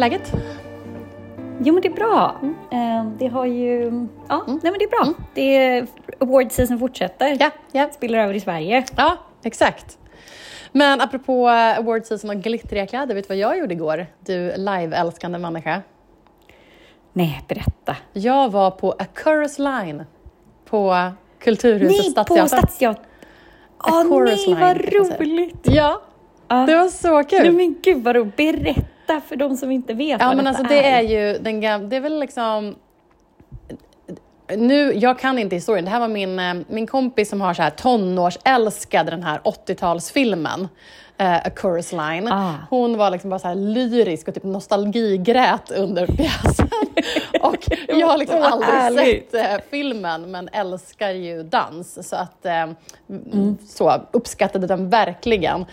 läget? Jo men det är bra. Eh, Det har ju... Ja, nej men det är bra. Det är award season fortsätter. Ja, ja. Spiller över i Sverige. Ja, exakt. Men apropå eh, award season och glittriga kläder, vet du vad jag gjorde igår? Du live-älskande människa. Nej, berätta. Jag var på A Chorus Line på Kulturhuset Nej, på Stadsteatern. Stadsteatern. Åh chorus nej, line, vad roligt! Ja, Ja. det var så kul. Nej men gud vad roligt. Berätta för de som inte vet Ja, vad men alltså det är ju den gamla, det är väl liksom nu, jag kan inte historien. Det här var min, eh, min kompis som har så här tonårsälskade den här 80-talsfilmen. eh, A Chorus Line. Ah. Hon var liksom bara så här lyrisk och typ nostalgigrät under pjäsen. och jag har liksom aldrig härligt. sett eh, filmen men älskar ju dans. Så att eh, så uppskattade den verkligen.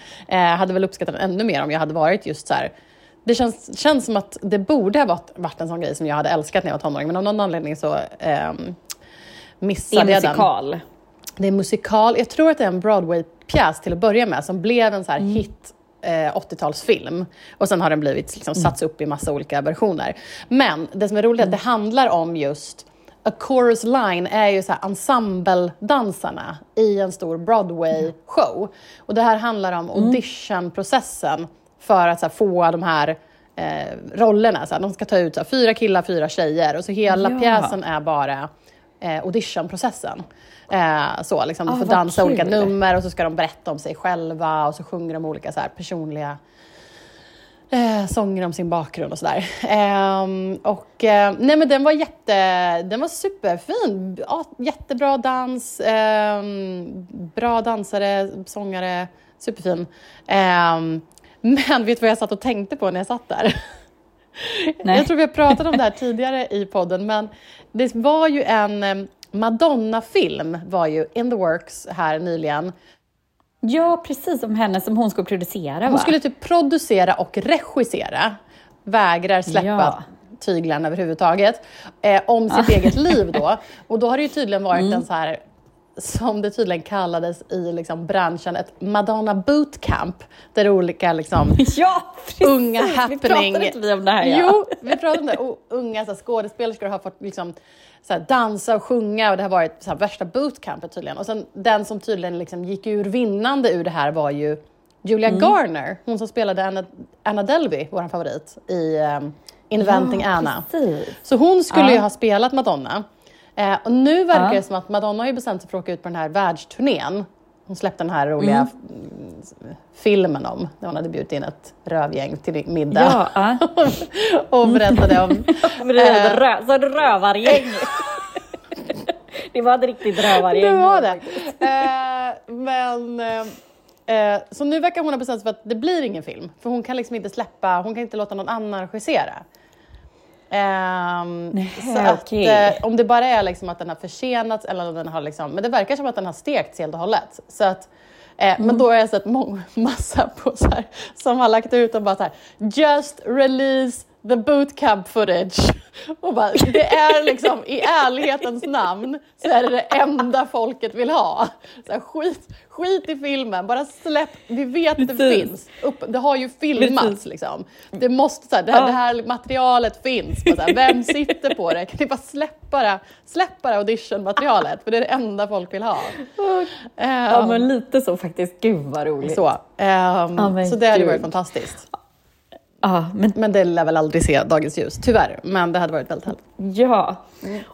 Hade väl uppskattat den ännu mer om jag hade varit just så här det känns, känns som att det borde ha varit, varit en sån grej som jag hade älskat när jag var tonåring, men av någon anledning så Det missade är jag den. musikal. Det är musikal. Jag tror att det är en Broadway-pjäs till att börja med som blev en så här hit eh, 80-talsfilm. Och sen har den blivit liksom, satts upp i massa olika versioner. Men det som är roligt är att det handlar om just A Chorus Line är ju så här ensembledansarna i en stor Broadway-show. Och det här handlar om auditionprocessen för att här, få de här eh, rollerna. Så här, de ska ta ut här, fyra killar, fyra tjejer och så hela Ja. pjäsen är bara eh, auditionprocessen. Eh, så, liksom, Ah, de får vad dansa olika nummer och så ska de berätta om sig själva och så sjunger de olika så här, personliga eh, sånger om sin bakgrund och sådär. Ehm, och eh, nej men den var jätte, den var superfin. Ja, jättebra dans, ehm, bra dansare, sångare, superfin. Men vet du vad jag satt och tänkte på när jag satt där? Nej. Jag tror vi har pratat om det här tidigare i podden, men det var ju en eh, Madonna-film var ju in the works här nyligen. Ja, precis som henne som hon ska producera va? Hon skulle typ producera och regissera, vägrar släppa Ja. tyglarna överhuvudtaget, eh, om sitt eget liv då. Och då har det ju tydligen varit Mm. en så här, som det tydligen kallades i liksom branschen, ett Madonna bootcamp, där olika liksom, Ja, precis! unga Vi happening... pratade inte vi om det här ja. Jo, vi pratade om det. Och unga så här, skådespelerskor har fått liksom, så här, dansa och sjunga och det har varit så här, värsta bootcampet tydligen. Och sen den som tydligen liksom, gick ur vinnande ur det här var ju Julia Mm. Garner, hon som spelade Anna, Anna Delvey, vår favorit, i um, Inventing Ja, Anna. precis. Så hon skulle Ja. ju ha spelat Madonna. Eh, och nu verkar Ja. det som att Madonna har ju bestämt sig för att åka ut på den här världsturnén. Hon släppte den här roliga Mm. filmen om, där hon hade bjudit in ett rövgäng till middag. Ja, och berättade om... Men det är ett rö- så ett rövargäng. det var ett riktigt rövargäng. det var det. Eh, men... Eh, eh, så nu verkar hon ha bestämt sig för att det blir ingen film. För hon kan liksom inte släppa, hon kan inte låta någon annan regissera. Ehm, Nej, så att, okej. eh, om det bara är liksom att den har försenats eller den har liksom, men det verkar som att den har stekts helt och hållet. Så att, eh, Mm. Men då har jag sett många, massa på så här, som har lagt ut och bara så här, just release the bootcamp footage. Och bara, det är liksom i ärlighetens namn så är det det enda folket vill ha. Så här, skit, skit i filmen, bara släpp, vi vet att det Precis. finns. Upp, det har ju filmats Precis. liksom. Det måste, så här, det, här, det här materialet finns. Bara, så här, vem sitter på det? Kan ni bara släppa det, släppa det auditionmaterialet? För det är det enda folk vill ha. Ja, Ehm, men lite så faktiskt. Gud vad roligt. så, ehm, men så det hade varit fantastiskt. Ja, men Men det lär väl aldrig se dagens ljus, tyvärr. Men det hade varit väldigt härligt. Ja,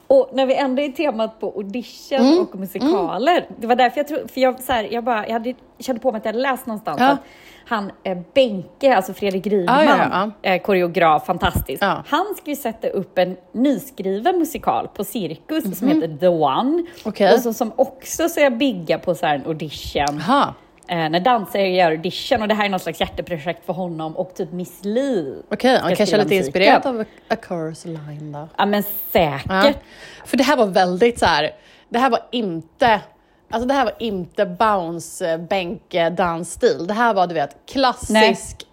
och när vi ändå är temat på audition Mm. och musikaler. Det var därför jag tror, för jag, så här, jag, bara, jag hade, kände på mig att jag läst någonstans Ja. att han eh, Benke, alltså Fredrik Rydman, Ja, ja, Eh, koreograf, fantastisk. Han ska ju sätta upp en nyskriven musikal på Cirkus som heter The One. Mhm. Okej. Och så, som också ska bigga på så här en audition. Aha, när dansare gör audition och det här är något slags hjärteprojekt för honom och typ Miss Li. okej. Okay. Kanske lite musiken. inspirerat av A Chorus Line då. Ja men säkert. Ja. För det här var väldigt så här, det här var inte Alltså det här var inte bounce bänk dansstil. Det här var du vet klassisk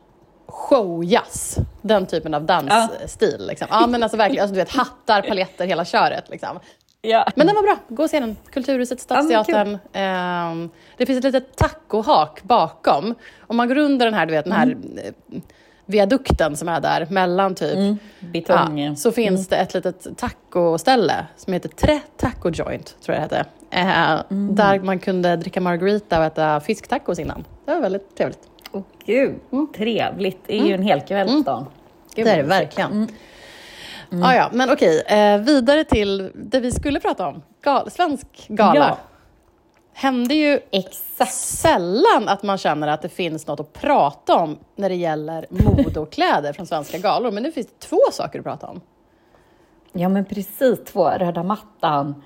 showjazz. Den typen av dansstil. Liksom. Ja, men alltså verkligen, alltså, du vet, hattar, paletter, hela köret. Liksom. Ja. Men den var bra. Gå och se den. Kulturhuset, Ja, men Stadsteatern. Ehm, det finns ett litet tacohak bakom. Om man går under den här, du vet, den här Mm. eh, viadukten som är där mellan typ Betong. Ja, så finns det ett litet tacoställe som heter Tre Taco Joint, tror jag det hette. Eh, Där man kunde dricka margarita och äta fisktacos innan. Det var väldigt trevligt. Åh gud, trevligt. Det är ju en hel kvällsdag. Gud, det är det vad verkligen. Ah, ja, men okej, eh, vidare till det vi skulle prata om. Gal, svensk gala. Ja. Hände ju Exakt. sällan att man känner att det finns något att prata om när det gäller mode och kläder från svenska galor. Men nu finns det två saker att prata om. Ja, men precis. Två röda mattan.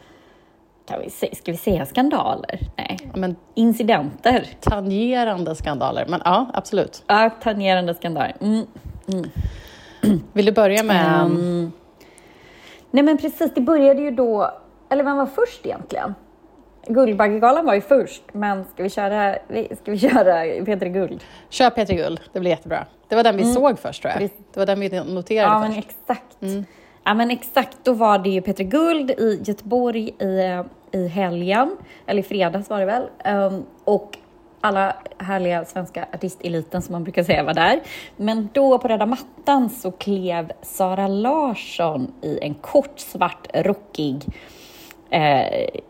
Kan vi se, ska vi säga skandaler? Nej. Men Incidenter. tangerande skandaler. Men ja, absolut. Ja, tangerande skandaler. Mm. Vill du börja med... Ehm, nej men precis, det började ju då, eller vem var först egentligen? Guldbaggegalan var ju först, men ska vi köra, ska vi köra Peter Guld? Kör Petri Guld, det blir jättebra. Det var den vi såg först tror jag. Det var den vi noterade Ja, men först. exakt. Ja, men exakt. Då var det ju Peter Guld i Göteborg i, i helgen, eller i fredags var det väl. Ehm, och alla härliga svenska artisteliten som man brukar säga var där. Men då på röda mattan så klev Sara Larsson i en kort svart rockig eh,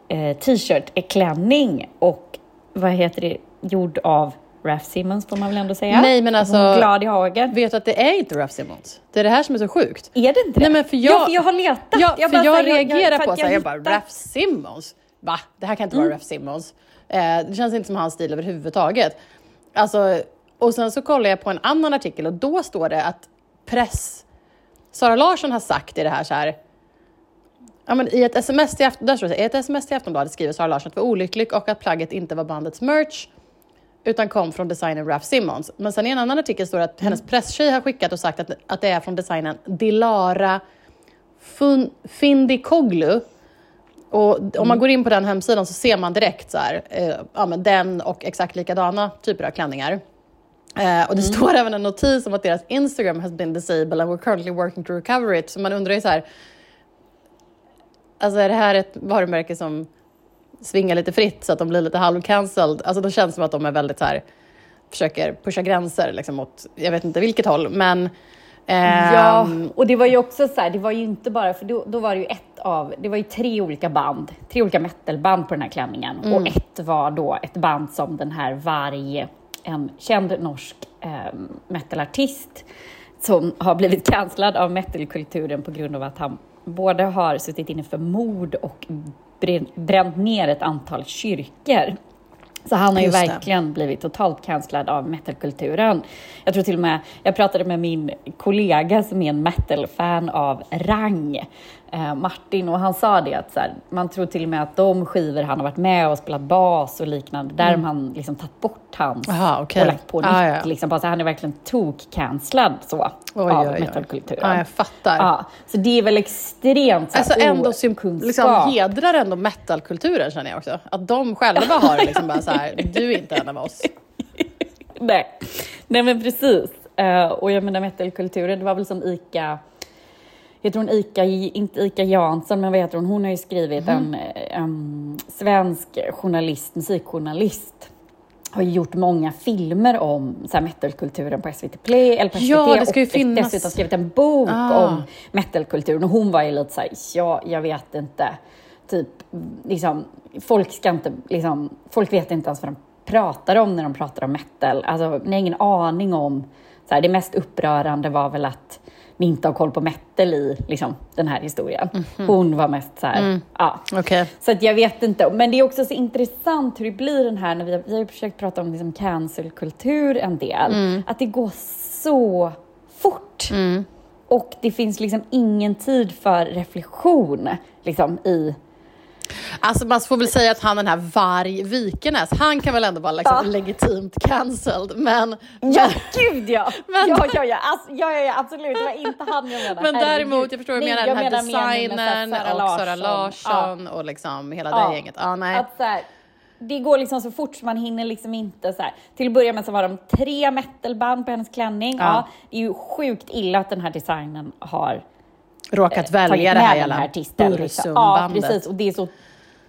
eh, t-shirt, klänning och vad heter det, gjord av Raf Simmons får man väl ändå säga. Nej, men Hon alltså- är glad i hagen. Vet du att det är inte Ruff Simmons? Det är det här som är så sjukt. Är det inte det? Nej, men för jag- ja, för jag har letat. Ja, för bara jag, här, reagerar för på att så här, jag bara, Ruff Simmons? Va? Det här kan inte vara Ruff Simmons. Eh, det känns inte som hans stil överhuvudtaget. Alltså, och sen så kollar jag på en annan artikel och då står det att press... Sara Larsson har sagt i det här så här... Ja, men I ett sms till, där står det, i ett sms till Aftonbladet skriver Sara Larsson att det var olycklig och att plagget inte var bandets merch utan kom från designern Raf Simmons. Men sen i en annan artikel står det att hennes presstjej har skickat och sagt att, att det är från designern Dilara Fun- Findikoglu. Och om man går in på den hemsidan så ser man direkt så här, eh, ja, men den och exakt likadana typer av klänningar. Eh, och det står även en notis om att deras Instagram has been disabled and we're currently working to recover it. Så man undrar ju så här, alltså är det här ett varumärke som svingar lite fritt så att de blir lite halvcancelled? Alltså det känns som att de är väldigt så här, försöker pusha gränser liksom åt, jag vet inte vilket håll, men Ja, ehm, och det var ju också så här, det var ju inte bara, för då, då var det ju ett av, det var ju tre olika band, tre olika metalband på den här klänningen. Mm. Och ett var då ett band som den här Varg, en känd norsk eh, metalartist, som har blivit cancellad av metalkulturen på grund av att han både har suttit inne för mord och brän- bränt ner ett antal kyrkor. Så han har ju Just det. verkligen blivit totalt cancellad av metalkulturen. Jag tror till och med, jag pratade med min kollega som är en metal-fan av rang, Martin, och han sa det att så här, man tror till och med att de skivor han har varit med och spelat bas och liknande, där har man liksom tagit bort hans Aha, okej. och lagt på nytt. Ah, ja. Liksom, bara så han är verkligen tok-cancellad så, Oj, av oj, metalkulturen. Ja, jag fattar. Ja, så det är väl extremt så här, Alltså ändå okunskap. liksom hedrar ändå metalkulturen känner jag också. Att de själva har liksom bara så här, du är inte en av oss. Nej. Nej men precis. Eh, och jag menar metalkulturen, det var väl som ICA, heter hon ICA, inte ICA Jansson, men vad heter hon? Hon har ju skrivit en, eh, en svensk journalist, musikjournalist har gjort många filmer om så här, metalkulturen på SVT Play, eller på SVT, Ja, det ska ju och finnas- dessutom skrivit en bok Ah. om metalkulturen. Och hon var ju lite så här, ja, jag vet inte, typ, liksom, folk ska inte, liksom, folk vet inte ens vad de pratar om när de pratar om metal. Alltså, ni har ingen aning om, så här, det mest upprörande var väl att inte har koll på metal i liksom, den här historien. Hon var mest så här, ja. Okej. Så att jag vet inte, men det är också så intressant hur det blir den här, när vi har, vi har ju försökt prata om liksom cancelkultur en del, att det går så fort. Och det finns liksom ingen tid för reflektion liksom, i... Alltså man får väl säga att han den här Varg Vikenäs, han kan väl ändå vara liksom Ja. legitimt cancelled. Men, Ja, gud ja! Men- ja, ja, ja, alltså, ja, ja, ja, absolut. Det var inte han jag menade. men däremot, jag förstår vad du menar, den här menar med designern Sara och Sara Larsson. Larsson och liksom hela Ja. det gänget. Ja, nej. Att så här, det går liksom så fort så man hinner liksom inte så här. Till att börja med så var de tre metalband på hennes klänning. Ja. Ja. det är ju sjukt illa att den här designen har Råkat tagit välja det med här den jävla här artisten. Liksom. Ja, precis. Och det är så,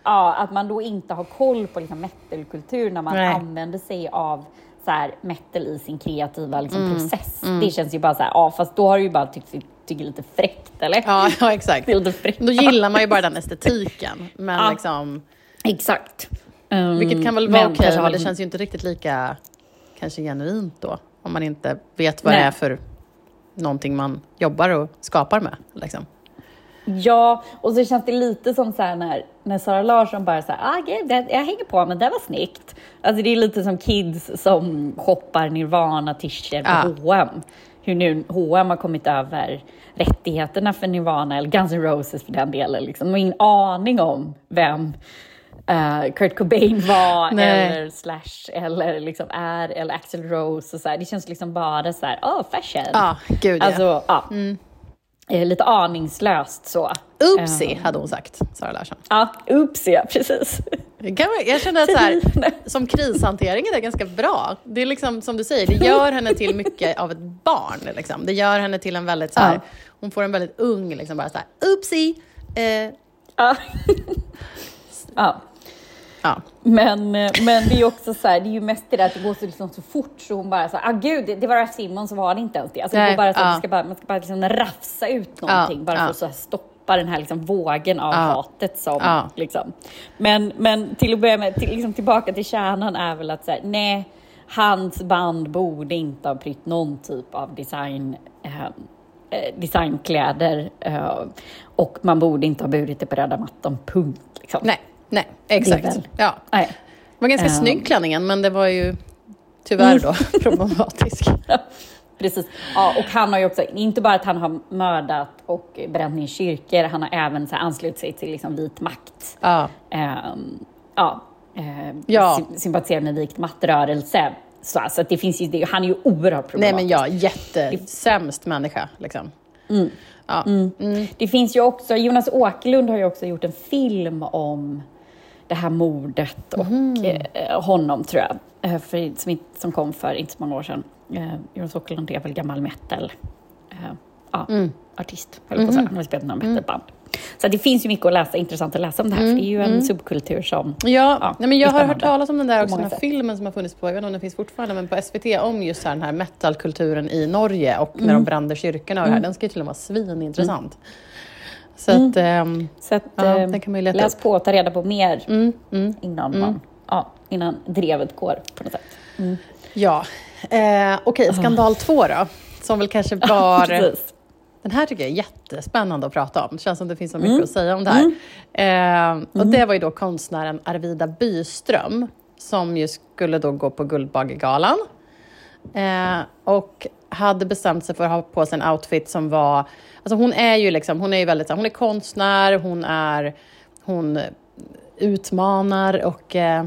ja, att man då inte har koll på liksom metalkultur när man Nej. använder sig av så här, metal i sin kreativa liksom, Mm. process. Det känns ju bara så här, ja fast då har du ju bara tyckt tycker lite fräckt eller? Ja, ja, exakt. Lite fräckt. Då gillar man ju bara den estetiken. Men Ja. liksom, Exakt. Um, vilket kan väl vara okej, kanske men det känns ju inte riktigt lika kanske genuint då. Om man inte vet vad Nej. det är för någonting man jobbar och skapar med. Liksom. Ja, och så känns det lite som så här när, när Sara Larsson bara så här, ah, gud, det, jag hänger på, men det var snyggt. Alltså det är lite som kids som shoppar Nirvana-t-shirts på Ja. H&M. Hur nu H&M har kommit över rättigheterna för Nirvana, eller Guns N' Roses för den delen. Liksom. De har ingen aning om vem eh, Kurt Cobain var, eller Slash, eller liksom är, eller Axl Rose och så här. Det känns liksom bara så här, oh, fashion. Ja, gud ja. Alltså, ja. Eh, Lite aningslöst så. Oopsie, hade hon sagt, Sara Larsson. Ja, oops ja, precis. Jag känner att så här, som krishantering är ganska bra. Det är liksom som du säger, det gör henne till mycket av ett barn. Liksom. Det gör henne till en väldigt så här, Ja. hon får en väldigt ung, liksom bara så här, oopsie. Eh, Ja. ja. Ja. Men, eh, men det är också så här, det är ju mest det där att det går så, liksom så fort så hon bara så här, ah gud, det, det var Raf Simon så var det inte ens det. Alltså det går bara så att ja. man ska bara, man ska bara liksom rafsa ut någonting bara för ja. att så här stoppa den här liksom vågen av Ja. hatet som Ja. liksom. Men, men till att börja med, till, liksom tillbaka till kärnan är väl att så här, nej, hans band borde inte ha prytt någon typ av design eh, eh, designkläder eh, och man borde inte ha burit det på röda mattan, punkt. Liksom. Nej, nej, exakt. Ja. Nej. Det var ganska Ehm. snygg klänningen, men det var ju tyvärr då problematisk. Precis. Ja, och han har ju också, inte bara att han har mördat och bränt ner kyrkor, han har även så anslutit sig till liksom vit makt. Ja. Ehm, ja, eh, Ja. sy- sympatiserar med vit maktrörelse. Så, så att det finns ju, det, han är ju oerhört Nej problematisk. men ja, jättesämst människa. Liksom. Ja. Mm. Det finns ju också, Jonas Åkerlund har ju också gjort en film om det här mordet och Mhm. eh, honom tror jag, eh, för, som, som kom för inte så många år sedan. Eh, Jonas Åkerlund är väl gammal metal ja, Mm. artist, höll på att säga. Han har spelat några metalband. Så det finns ju mycket att läsa, intressant att läsa om det här, för det är ju en subkultur som... Ja, Ja, nej, men jag har hört talas om den där också, den här filmen som har funnits på, jag vet inte om den finns fortfarande, men på SVT om just här, den här metalkulturen i Norge och när de brände kyrkorna och det här. Den ska ju till och med vara svinintressant. Så att, ehm, Så att, Ja, eh, den kan man ju läs upp. på och ta reda på mer mm, mm, innan, man, ja, innan drevet går på något sätt. ja. Eh, Okej, skandal två då. Som väl kanske var... Den här tycker jag är jättespännande att prata om. Det känns som det finns så mycket att säga om det här. Eh, och det var ju då konstnären Arvida Byström som ju skulle då gå på Guldbaggegalan. Eh, och hade bestämt sig för att ha på sig en outfit som var... Alltså hon är ju liksom, hon är ju väldigt hon är konstnär, hon är... Hon utmanar och... Eh,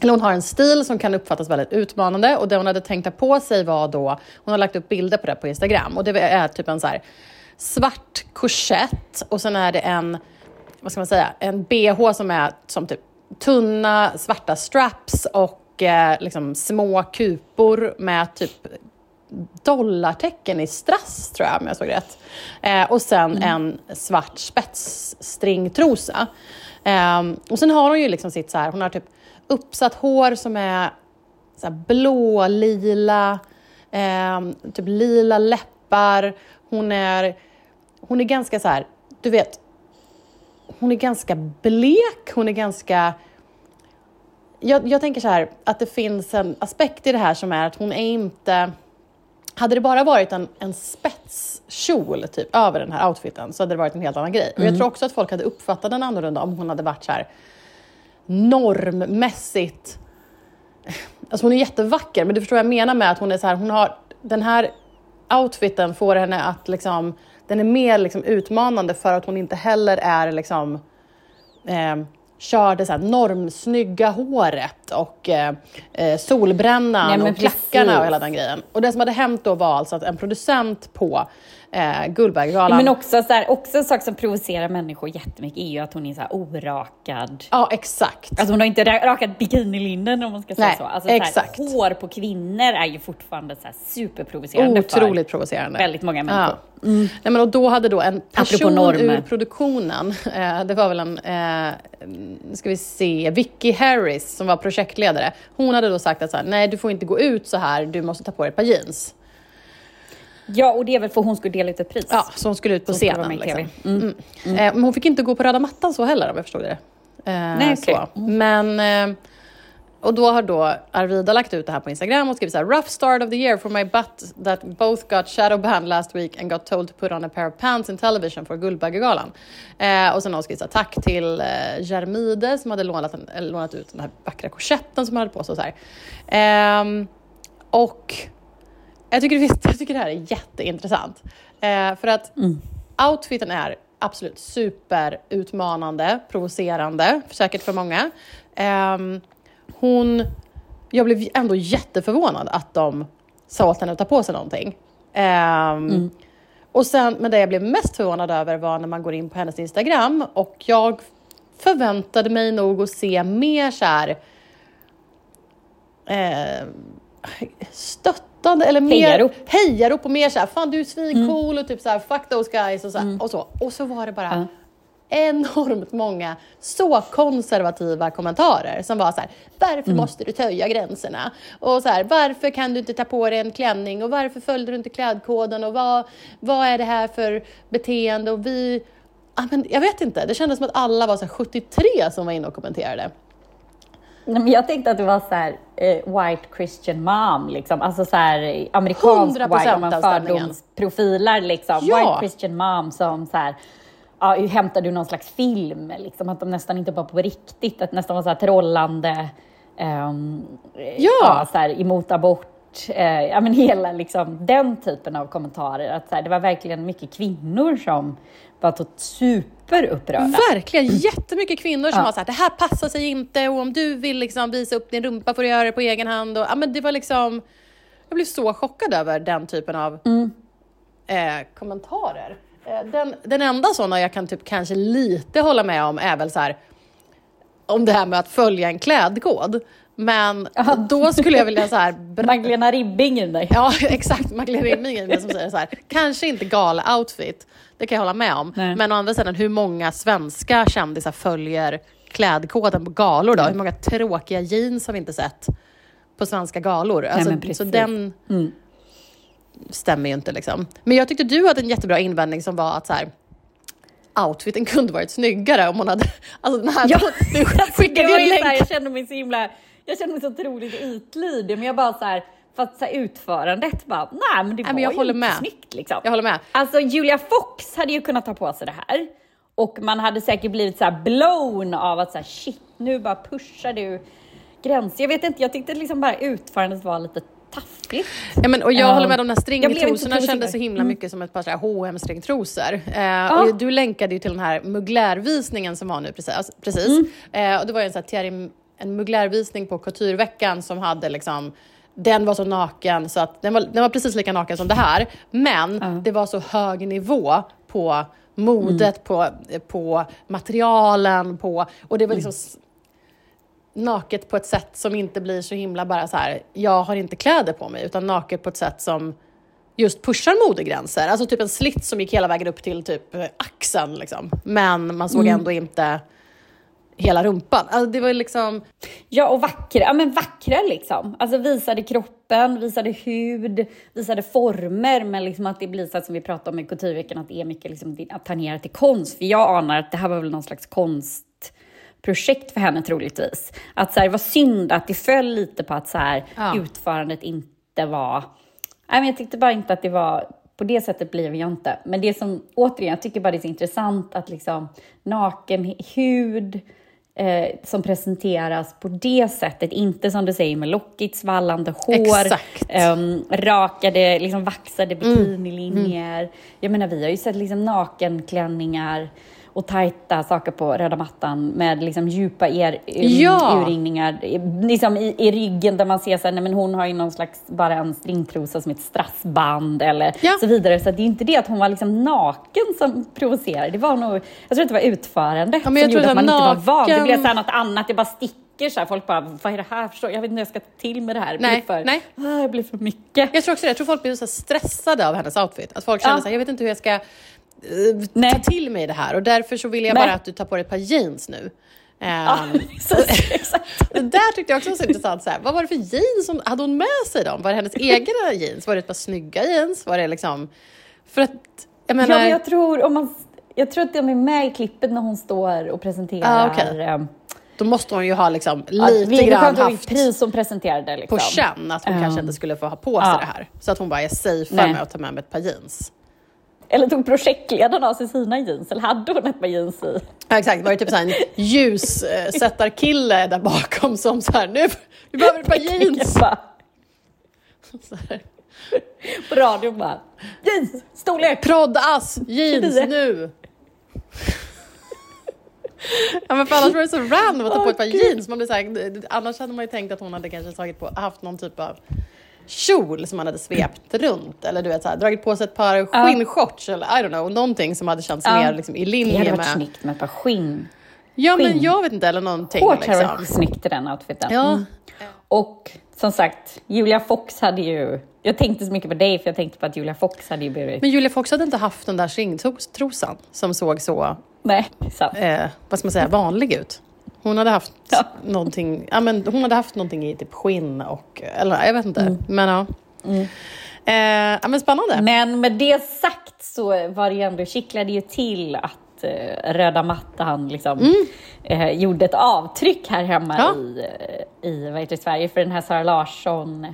eller hon har en stil som kan uppfattas väldigt utmanande och det hon hade tänkt ha på sig var då, hon har lagt upp bilder på det på Instagram och det är typ en så här svart korsett och sen är det en, vad ska man säga, en bh som är som typ tunna svarta straps och eh, liksom små kupor med typ dollartecken i strass, tror jag, om jag såg rätt. Eh, och sen en svart spetsstringtrosa. Eh, och sen har hon ju liksom sitt så här, hon har typ uppsatt hår som är så här blå, lila, eh, typ lila läppar. Hon är, hon är ganska så här, du vet, hon är ganska blek, hon är ganska jag, jag tänker så här, att det finns en aspekt i det här som är att hon är inte... Hade det bara varit en, en spetskjol typ, över den här outfiten så hade det varit en helt annan grej. Och jag tror också att folk hade uppfattat den annorlunda om hon hade varit så här normmässigt... Alltså hon är jättevacker, men du förstår vad jag menar med att hon är så här, hon har... Den här outfiten får henne att liksom... Den är mer liksom utmanande för att hon inte heller är liksom... Eh, körde så här normsnygga håret och eh, eh, solbrännan Nej, och klackarna precis. och hela den grejen. Och det som hade hänt då var alltså att en producent på eh, Guldbaggegalan Men också, så här, också en sak som provocerar människor jättemycket är ju att hon är så här orakad. Ja, exakt. Alltså hon har inte ra- rakat bikinilinjen om man ska säga Nej, så. Alltså, så här, exakt. hår på kvinnor är ju fortfarande så här superprovocerande Otroligt för provocerande. väldigt många människor. Ja. Nej, men och då hade då en person ur produktionen, eh, det var väl en, eh, ska vi se, Vicky Harris som var projektledare. Hon hade då sagt att så här, nej du får inte gå ut så här, du måste ta på dig ett par jeans. Ja, och det är väl för hon skulle dela ut ett pris. Ja, så hon skulle ut på scenen. med i TV. Liksom. Mm. Eh, men hon fick inte gå på röda mattan så heller om jag förstod det. Eh, Nej, okej. så. Men, eh, och då har då Arvida lagt ut det här på Instagram och skrivit så här, rough start of the year for my butt that both got shadow banned last week and got told to put on a pair of pants in television for Guldbaggegalan. Eh, och sen har hon skrivit så här, tack till eh, Jermide som hade lånat, en, eller lånat ut den här vackra korsetten som hon hade på sig och så här. Ehm, och jag tycker, jag tycker det här är jätteintressant. Eh, för att outfiten är absolut superutmanande, provocerande, säkert för många. Ehm, hon, jag blev ändå jätteförvånad att de sa åt henne att ta på sig någonting. Ehm, och sen, men det jag blev mest förvånad över var när man går in på hennes Instagram och jag förväntade mig nog att se mer så här eh, stöttande eller mer Hejarop. hejarop och mer så här, fan du är svincool och typ så här, fuck those guys och så, Mm. och så. Och så var det bara enormt många så konservativa kommentarer som var så här, varför Mm. måste du töja gränserna? Och så här, varför kan du inte ta på dig en klänning? Och varför följde du inte klädkoden? Och vad, vad är det här för beteende? Och vi, ja, men jag vet inte, det kändes som att alla var så här 73 som var inne och kommenterade. Nej, men jag tänkte att det var så här, eh, white Christian mom, liksom. alltså så här eh, amerikansk 100% white, om man fördomsprofiler, liksom. Ja. white Christian mom som så här, ja, hämtar du någon slags film, liksom, att de nästan inte var på riktigt, att nästan var så här trollande, ehm, Ja. så här, emot abort, eh, ja men hela liksom den typen av kommentarer, att så här, det var verkligen mycket kvinnor som var tot- superupprörda. Verkligen, jättemycket kvinnor som Ja. var så här, det här passar sig inte och om du vill liksom visa upp din rumpa får du göra det på egen hand. Och, ja, men det var liksom, jag blev så chockad över den typen av eh, kommentarer. Eh, den, den enda sådana jag kan typ kanske lite hålla med om är väl så här, om det här med att följa en klädkod. Men då skulle jag vilja så här, Magdalena Ribbing i dig. Ja, exakt. Magdalena Ribbing är den som säger så här. Kanske inte gala outfit, det kan jag hålla med om. Nej. Men å andra sidan, hur många svenska kändisar följer klädkoden på galor då? Hur många tråkiga jeans har vi inte sett på svenska galor? Alltså, men så den Mm. stämmer ju inte liksom. Men jag tyckte du hade en jättebra invändning som var att så här, outfiten kunde varit snyggare om hon hade... Alltså den här, Ja, du skickade ju en länk. jag kände mig så himla, jag kände mig så otroligt ytlig. Men jag bara så här, för att så här, utförandet bara, nej men det var men jag ju håller inte med. snyggt liksom. Jag håller med. Alltså Julia Fox hade ju kunnat ta på sig det här. Och man hade säkert blivit så här blown av att så här, shit, nu bara pushar du gränser. Jag vet inte, jag tyckte liksom bara utförandet var lite taffligt. Ja, men, och jag Ja. håller med, de där stringtrosorna kändes så himla Mm. mycket som ett par hm stringtrosor Eh, och du länkade ju till den här mugglärvisningen som var nu precis. precis. Mm. Eh, och det var ju en, så här, Thierry- en mugglärvisning på Coutureveckan som hade liksom den var så naken så att den var, den var precis lika naken som det här. Men det var så hög nivå på modet, på, på materialen, på, och det var liksom s- naket på ett sätt som inte blir så himla bara så här, jag har inte kläder på mig, utan naket på ett sätt som just pushar modegränser. Alltså typ en slitt som gick hela vägen upp till typ axeln liksom. Men man såg ändå inte hela rumpan. Alltså det var liksom, Ja, och vackra, ja, men vackra liksom. Alltså visade kroppen, visade hud, visade former, men liksom att det blir så som vi pratade om i Kulturveckan, att det är mycket liksom att ta ner till konst. För jag anar att det här var väl någon slags konstprojekt för henne troligtvis. Att så här, det var synd att det föll lite på att så här, Ja. utförandet inte var... Nej, men jag tyckte bara inte att det var... På det sättet blev jag inte. Men det som, återigen, jag tycker bara det är så intressant att liksom naken hud, eh, som presenteras på det sättet. Inte som du säger med lockigt svallande hår, ehm, rakade, liksom vaxade bikinilinjer. Jag menar, vi har ju sett liksom nakenklänningar och tajta saker på röda mattan med liksom djupa er, Ja. urringningar liksom i, i ryggen där man ser så här, nej men hon har ju någon slags, bara en stringtrosa som ett strassband eller Ja. så vidare. Så det är inte det att hon var liksom naken som provocerade. Det var nog, jag tror att det var utförande Ja, som gjorde att man här, inte var van. Det naken- blev så här något annat, det bara sticker så här. Folk bara, vad är det här? Förstår- Jag vet inte hur jag ska till med det här. Det Nej, blir för, nej. Ah, det blir för mycket. Jag tror också det. Jag tror folk blir så stressade av hennes outfit. Att folk känner Ja. så här, jag vet inte hur jag ska Nej. ta till mig det här och därför så vill jag Nej. bara att du tar på dig ett par jeans nu. Ja, Ehm, precis, exakt. Det där tyckte jag också var så intressant. Så här, vad var det för jeans som hade hon med sig dem? Var det hennes egna jeans? Var det ett par snygga jeans? Var det liksom... För att, jag menar... Ja, men jag, tror, om man, jag tror att de är med i klippet när hon står och presenterar. Ah, okej. ehm, Då måste hon ju ha liksom ja, lite vi grann haft pris som presenterade. Liksom. på känn att hon Um, kanske inte skulle få ha på sig ja. det här. Så att hon bara är safe med att ta med mig ett par jeans. Eller tog projektledaren av sig sina jeans? Eller hade hon ett par jeans i? Ja, exakt, var det typ så en ljussättarkille där bakom som så här, nu, vi behöver ett par jeans. På radion bara, jeans, storlek! Proddas, jeans nu. Ja men för annars var det så random att ta på ett par jeans. Man blir så här, annars hade man ju tänkt att hon hade kanske tagit på, haft någon typ av kjol som man hade svept runt. Eller du vet, så här, dragit på sig ett par skinnshorts eller I don't know, någonting som hade känts Ja. mer liksom, i Det linje hade varit med... snyggt med ett par skinn. Ja men skinn. jag vet inte, eller någonting Hårt hade liksom. varit snyggt i den outfiten. Ja. Mm. Och som sagt, Julia Fox hade ju... Jag tänkte så mycket på dig för jag tänkte på att Julia Fox hade ju blivit... Men Julia Fox hade inte haft den där stringtrosan som såg så, Nej, sant. eh, vad ska man säga, vanlig ut. Hon hade haft Ja. någonting, ja men hon hade haft någonting i typ skinn och, eller jag vet inte, men ja. Eh, ja men spännande. Men med det sagt så var det ju ändå, kittlade ju till att eh, röda mattan liksom, eh, gjorde ett avtryck här hemma Ja. i, eh, i vad heter Sverige. För den här Sara Larsson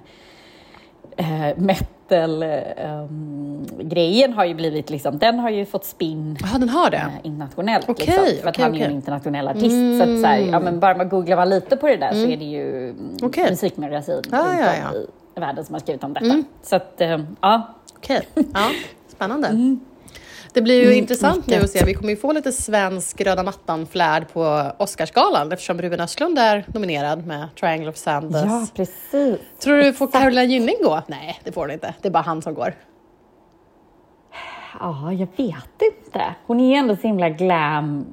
eh, metal eh, grejen har ju blivit liksom, den har ju fått spinn Ja, den har det. eh, internationellt. Okej, liksom, för att okej, han är ju okej. en internationell artist. Så att, så här, ja, men bara man googlar man lite på det där så är det ju mm, Okej. musikmagasin runt ja, ja. i världen som har skrivit om detta. Så att, eh, ja. Okej, ja, spännande. Det blir ju intressant nu att se. Vi kommer ju få lite svensk röda mattan-flärd på Oscarsgalan eftersom Ruben Östlund är nominerad med Triangle of Sanders. Ja, precis. Tror du får Carolina Gynning gå? Nej, det får hon inte. Det är bara han som går. Ja, jag vet inte. Hon är ändå så himla glam...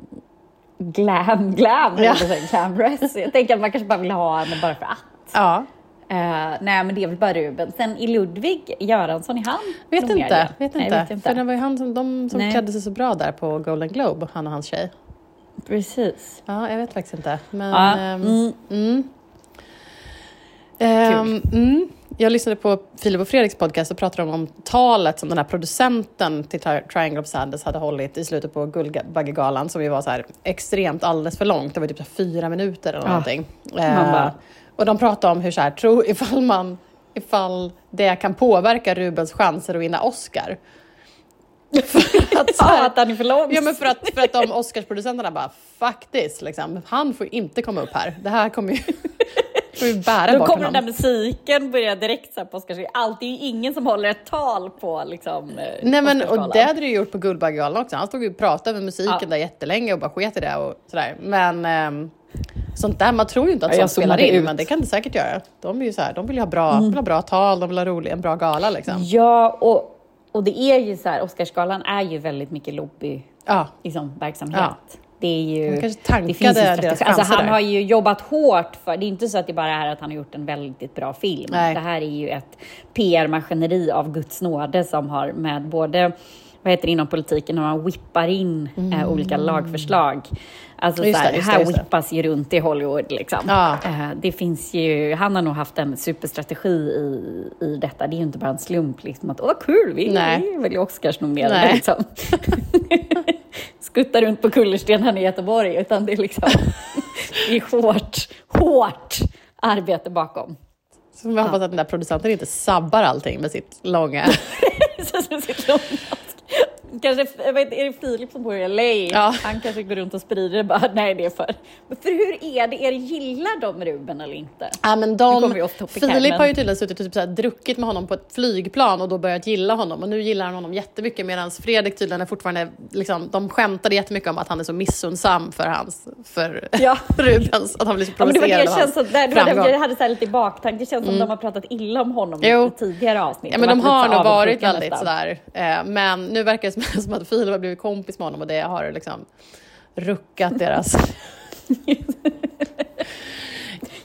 Glam, glam, Ja. glamorous. Jag tänker att man kanske bara vill ha henne bara för att. Ja, Eh, nej, men det är väl bara Ruben. Sen i Ludvig Göransson, är han vet inte. Vet Nej, inte. vet inte. För det var ju han som, de som Nej. klädde sig så bra där på Golden Globe, han och hans tjej. Precis. Ja, jag vet faktiskt inte. Men, Ja, ehm, mm. Ehm, mm. Jag lyssnade på Filip och Fredriks podcast och pratade om, om talet som den här producenten till Tri- Triangle of Sanders hade hållit i slutet på Guldbaggegalan som ju var så här extremt alldeles för långt. Det var typ fyra minuter eller Ja. någonting. Man Eh, bara- och de pratade om hur så här, tro, ifall, man, ifall det kan påverka Rubens chanser att vinna Oscar. För att, så Ja, här, att han är för lång. Ja, men för att, för att de Oscarsproducenterna bara, this, liksom. han får inte komma upp här. Det här kommer ju, får vi bära Då bort kommer den honom. där musiken börja direkt så här på Oscarsgalan. Alltid är ju ingen som håller ett tal på liksom, eh, Nej men och det hade du gjort på Guldbaggegalan också. Han stod ju och pratade över musiken Ja. där jättelänge och bara sket i det och sådär. Men ehm, sånt där, man tror ju inte att Ja, sånt spelar in, ut. Mm. men det kan det säkert göra. De är ju så här, de vill ju ha bra, vill ha bra tal, de vill ha rolig, en bra gala liksom. Ja, och, och det är ju så här, Oscarsgalan är ju väldigt mycket lobby Ja, liksom, verksamhet. Ja. Det är ju... Han kanske tankade det deras alltså, Han där. har ju jobbat hårt för... Det är inte så att det bara är att han har gjort en väldigt bra film. Nej. Det här är ju ett PR-maskineri av Guds nåde som har med både vad heter det inom politiken när man whippar in eh, olika lagförslag. Alltså Mm. Just så här, det, just här just det. whippas ju runt i Hollywood liksom. Ja. Eh, det finns ju, han har nog haft en superstrategi i, i detta. Det är ju inte bara en slump liksom att åh kul, vi, vi är väl Oscarsnominerade liksom. Skutta runt på kullerstenen i Göteborg, utan det är liksom det är hårt, hårt arbete bakom. så vi hoppas att den där producenten inte sabbar allting med sitt långa... Sitter långt. Kanske, jag vet, är det Filip som bor i LA? Ja. Han kanske går runt och sprider det bara, nej det är för... Men för hur är det, är det gillar de Ruben eller inte? Ja, men de, här, Filip men- har ju tydligen suttit och typ så här, druckit med honom på ett flygplan och då börjat gilla honom och nu gillar han honom jättemycket medan Fredrik tydligen är fortfarande, liksom, de skämtade jättemycket om att han är så missunnsam för hans, för Ja. Rubens, att han blir så Ja, men det var det provocerad jag känns hans som, det var det jag hade så lite i baktanke, det känns som de har pratat illa om honom Jo. i tidigare avsnitt. Ja, men de varit har nog varit väldigt nästan. sådär. Eh, men nu verkar det som, som att Filip har blivit kompis med honom och det har liksom ruckat deras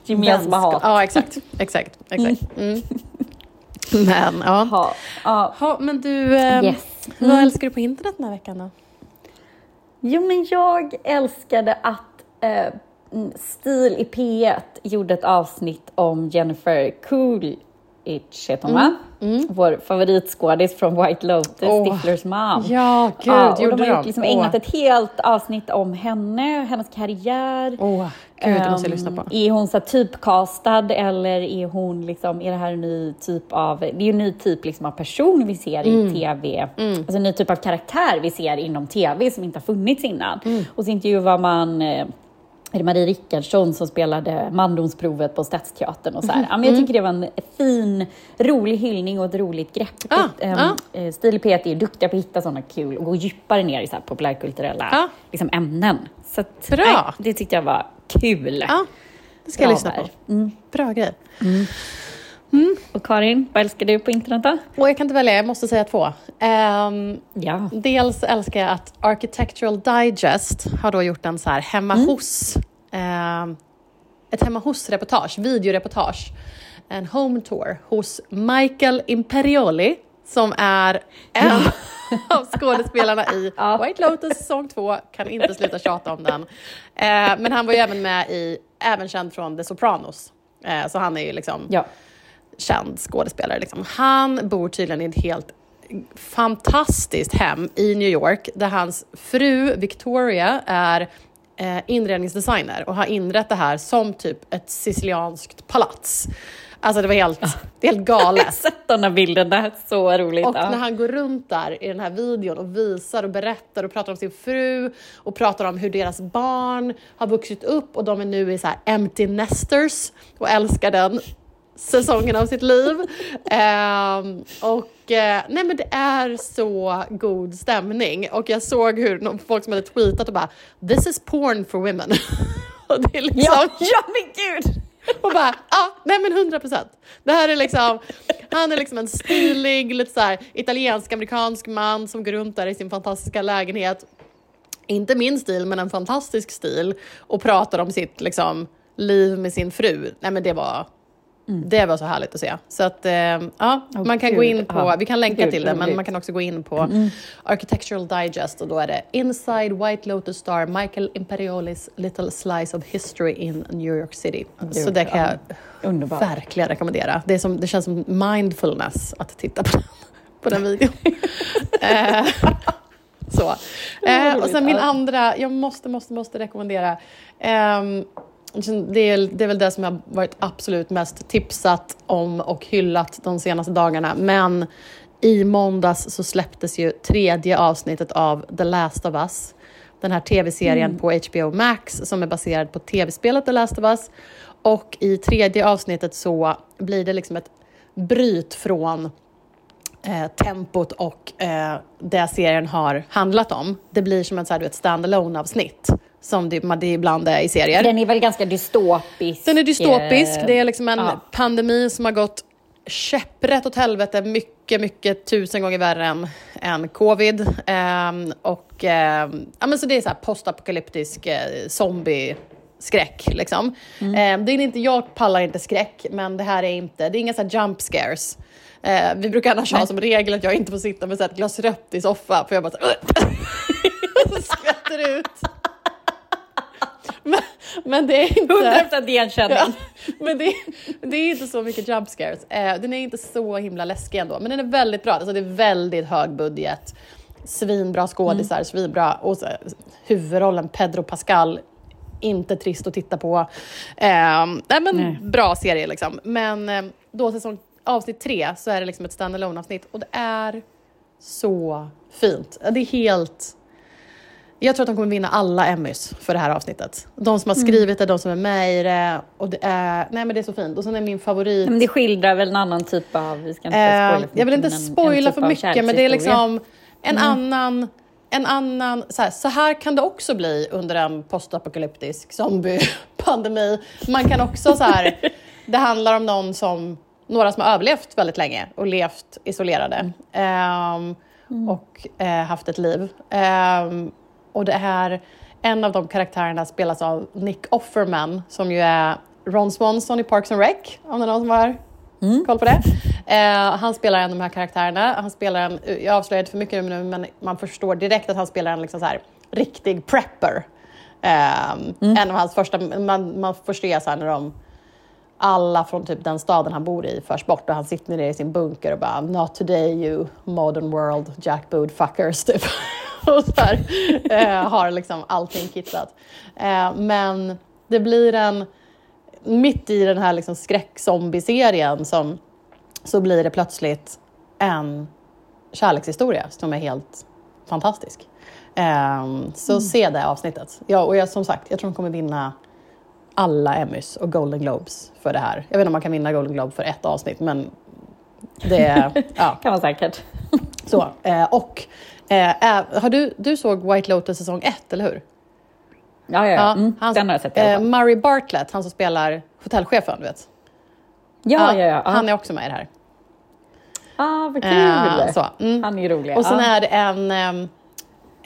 Gemensamma hat. Ja, exakt. Exakt. exakt. Mm. Men, ja. Ja, ja. Ha, men du, eh, Yes. vad älskar du på internet den här veckan då? Jo, men jag älskade att eh, mm, Stil i P1 gjorde ett avsnitt om Jennifer Coolidge, heter hon va? Vår favoritskådis från White Lotus, Åh. Stiflers mom. Ja, gud, Ja, och de har gjort liksom ägnat ett helt avsnitt om henne, hennes karriär. Åh, gud, det måste jag Ehm, lyssna på. Är hon så här typcastad eller är hon liksom, är det här en ny typ av, det är ju en ny typ liksom av person vi ser Mm. i tv, alltså en ny typ av karaktär vi ser inom tv som inte har funnits innan. Mm. Och så intervjuar man eh, är det Marie Rickardsson som spelade mandomsprovet på Stadsteatern och så här. Ja, men jag tycker det var en fin, rolig hyllning och ett roligt grepp. Ah, Ehm, ah. Stil och P1 är duktiga på att hitta sådana kul och gå djupare ner i så här populärkulturella Ja. liksom, ämnen. Så att, Bra. nej, det tyckte jag var kul. Ja, det ska jag lyssna på. Mm. Bra grej. Och Karin, vad älskar du på internet då? Och jag kan inte välja, jag måste säga två. Ehm, Ja. Dels älskar jag att Architectural Digest har då gjort en så här hemma Mm. hos, ehm, ett hemma hos-reportage, videoreportage, en home tour hos Michael Imperioli som är en av skådespelarna i Ja. White Lotus säsong två, kan inte sluta tjata om den. Eh, men han var ju även med i, även känd från The Sopranos. Eh, så han är ju liksom Ja. Känd skådespelare. Liksom. Han bor tydligen i ett helt fantastiskt hem i New York där hans fru Victoria är eh, inredningsdesigner och har inrett det här som typ ett sicilianskt palats. Alltså det var helt, det är helt Jag har galet. sett de här bilderna, det här är så roligt. Och ja. när han går runt där i den här videon och visar och berättar och pratar om sin fru och pratar om hur deras barn har vuxit upp och de är nu i så empty nesters och älskar den säsongen av sitt liv. Ehm, och eh, nej men det är så god stämning och jag såg hur folk som hade tweetat och bara “This is porn for women”. och det är liksom... ja, ja, men gud! Och bara, ja, nej men 100 procent. Det här är liksom, han är liksom en stilig, lite så här italiensk-amerikansk man som går runt där i sin fantastiska lägenhet. Inte min stil, men en fantastisk stil. Och pratar om sitt liksom, liv med sin fru. Nej men det var, det var så härligt att se. Så att, eh, ja, Åh, man kan gud, gå in på, ja. vi kan länka Gud, till det, men man kan också gå in på Architectural Digest och då är det Inside White Lotus Star, Michael Imperiolis Little Slice of History in New York City. Så det kan jag Underbart. verkligen rekommendera. Det, är som, det känns som mindfulness att titta på den, på den videon. eh, så. Eh, och sen min andra, jag måste, måste, måste rekommendera. Ehm, det, är, det är väl det som jag varit absolut mest tipsat om och hyllat de senaste dagarna. Men i måndags så släpptes ju tredje avsnittet av The Last of Us. Den här tv-serien på HBO Max som är baserad på tv-spelet The Last of Us. Och i tredje avsnittet så blir det liksom ett bryt från eh, tempot och eh, det serien har handlat om. Det blir som ett, så här, vet, stand-alone avsnitt som det, det ibland är i serier. Den är väl ganska dystopisk? Den är dystopisk. eh, Det är liksom en ja. pandemi som har gått käpprätt åt helvete. Mycket, mycket tusen gånger värre än, än covid. Ehm, och, ehm, ja, men så det är så här postapokalyptisk eh, zombie-skräck. Liksom. Mm. Ehm, det är inte, jag pallar inte skräck, men det här är inte... Det är inga så här jump scares. Vi brukar annars ha som regel att jag inte får sitta med så ett glas rött i soffan, för jag bara så och så skvätter ut. Men, det är inte... 100% igenkänning. Ja, men det, det är inte så mycket jump scares. Eh, den är inte så himla läskig ändå, men den är väldigt bra. Alltså, det är väldigt hög budget. Svinbra skådisar, Mm. svinbra. Och så, huvudrollen Pedro Pascal, inte trist att titta på. Eh, nej, men Nej. Bra serie liksom. Men eh, då säsong avsnitt tre så är det liksom ett standalone avsnitt och det är så fint. Det är helt... Jag tror att de kommer vinna alla Emmys för det här avsnittet. De som har skrivit det, de som är med i det. Och det är, nej men det är så fint. Och sen är min favorit... Men det skildrar väl en annan typ av, vi ska inte Eh, spoila jag vill inte spoila typ för mycket, men det är liksom en annan... En annan så, här, så här kan det också bli under en postapokalyptisk zombiepandemi. Man kan också så här, det handlar om någon som, några som har överlevt väldigt länge och levt isolerade. ehm, Och eh, haft ett liv. Ehm, och det här, en av de karaktärerna spelas av Nick Offerman som ju är Ron Swanson i Parks and Rec, om det är någon som har koll på det. Eh, han spelar en av de här karaktärerna. Han spelar en, jag avslöjar inte för mycket nu, men man förstår direkt att han spelar en liksom så här, riktig prepper. Eh, En av hans första, man, man får se så här när de alla från typ den staden han bor i förs bort och han sitter ner i sin bunker och bara “Not today you modern world jackboot fuckers” typ. och så här, eh, har liksom allting kittat. Eh, men det blir en, mitt i den här liksom skräckzombie-serien som, så blir det plötsligt en kärlekshistoria som är helt fantastisk. Ehm, så se det avsnittet. Ja, och jag, som sagt, jag tror de kommer vinna alla Emmys och Golden Globes för det här. Jag vet inte om man kan vinna Golden Globe för ett avsnitt, men det ja, Kan vara säkert. så. Eh, och eh, har du, du såg White Lotus säsong 1, eller hur? Ja, ja, ja. Mm, han, den har jag sett i alla eh, fall. Murray Bartlett, han som spelar hotellchefen, du vet. Ja, ja, ja. Han är också med i det här. Ah, vad kul! Så, mm. Han är ju rolig. Och sen är det en, ehm,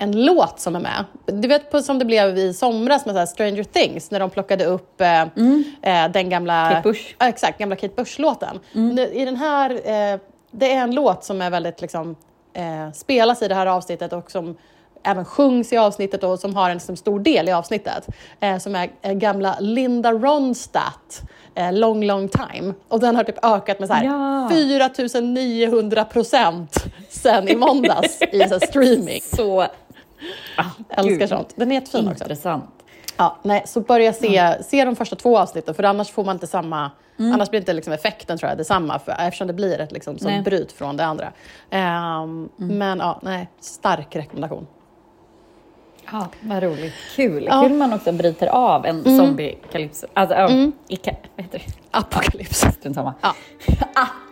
en låt som är med. Du vet på, som det blev i somras med så Stranger Things när de plockade upp eh, eh, den gamla... Kate Bush. Ja, exakt, gamla Kate Bush-låten. Nu, I den här, eh, det är en låt som är väldigt liksom, eh, spelas i det här avsnittet och som även sjungs i avsnittet och som har en som stor del i avsnittet. Eh, som är eh, gamla Linda Ronstadt, eh, Long Long Time. Och den har typ ökat med så här Ja. 4900 procent sen i måndags i så streaming. Så ah, Älskar gud, sånt. Den är jättefin också. intressant. Ja, nej, så börja se, se de första två avsnitten för annars får man inte samma, annars blir inte liksom effekten tror jag detsamma för, eftersom det blir ett liksom, som bryt från det andra. Ehm, Men ja, nej, stark rekommendation. Ja, vad roligt. Kul. Ja. Mm. Kul man också bryter av en zombie-kalypso. Alltså, ja, ika, vad heter det? Apokalyps. Strunt samma. Ja.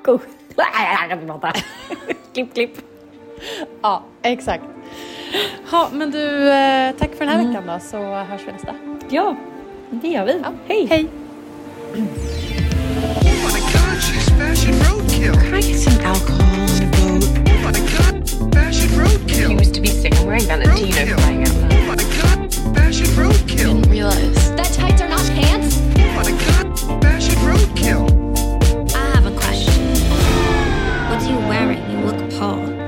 Inte prata. klipp, klipp. Ja, exakt. Ja men du, tack för den här mm. veckan då, så hörs vi nästa. Ja, det gör vi. Ja. Hej! Hej. Oh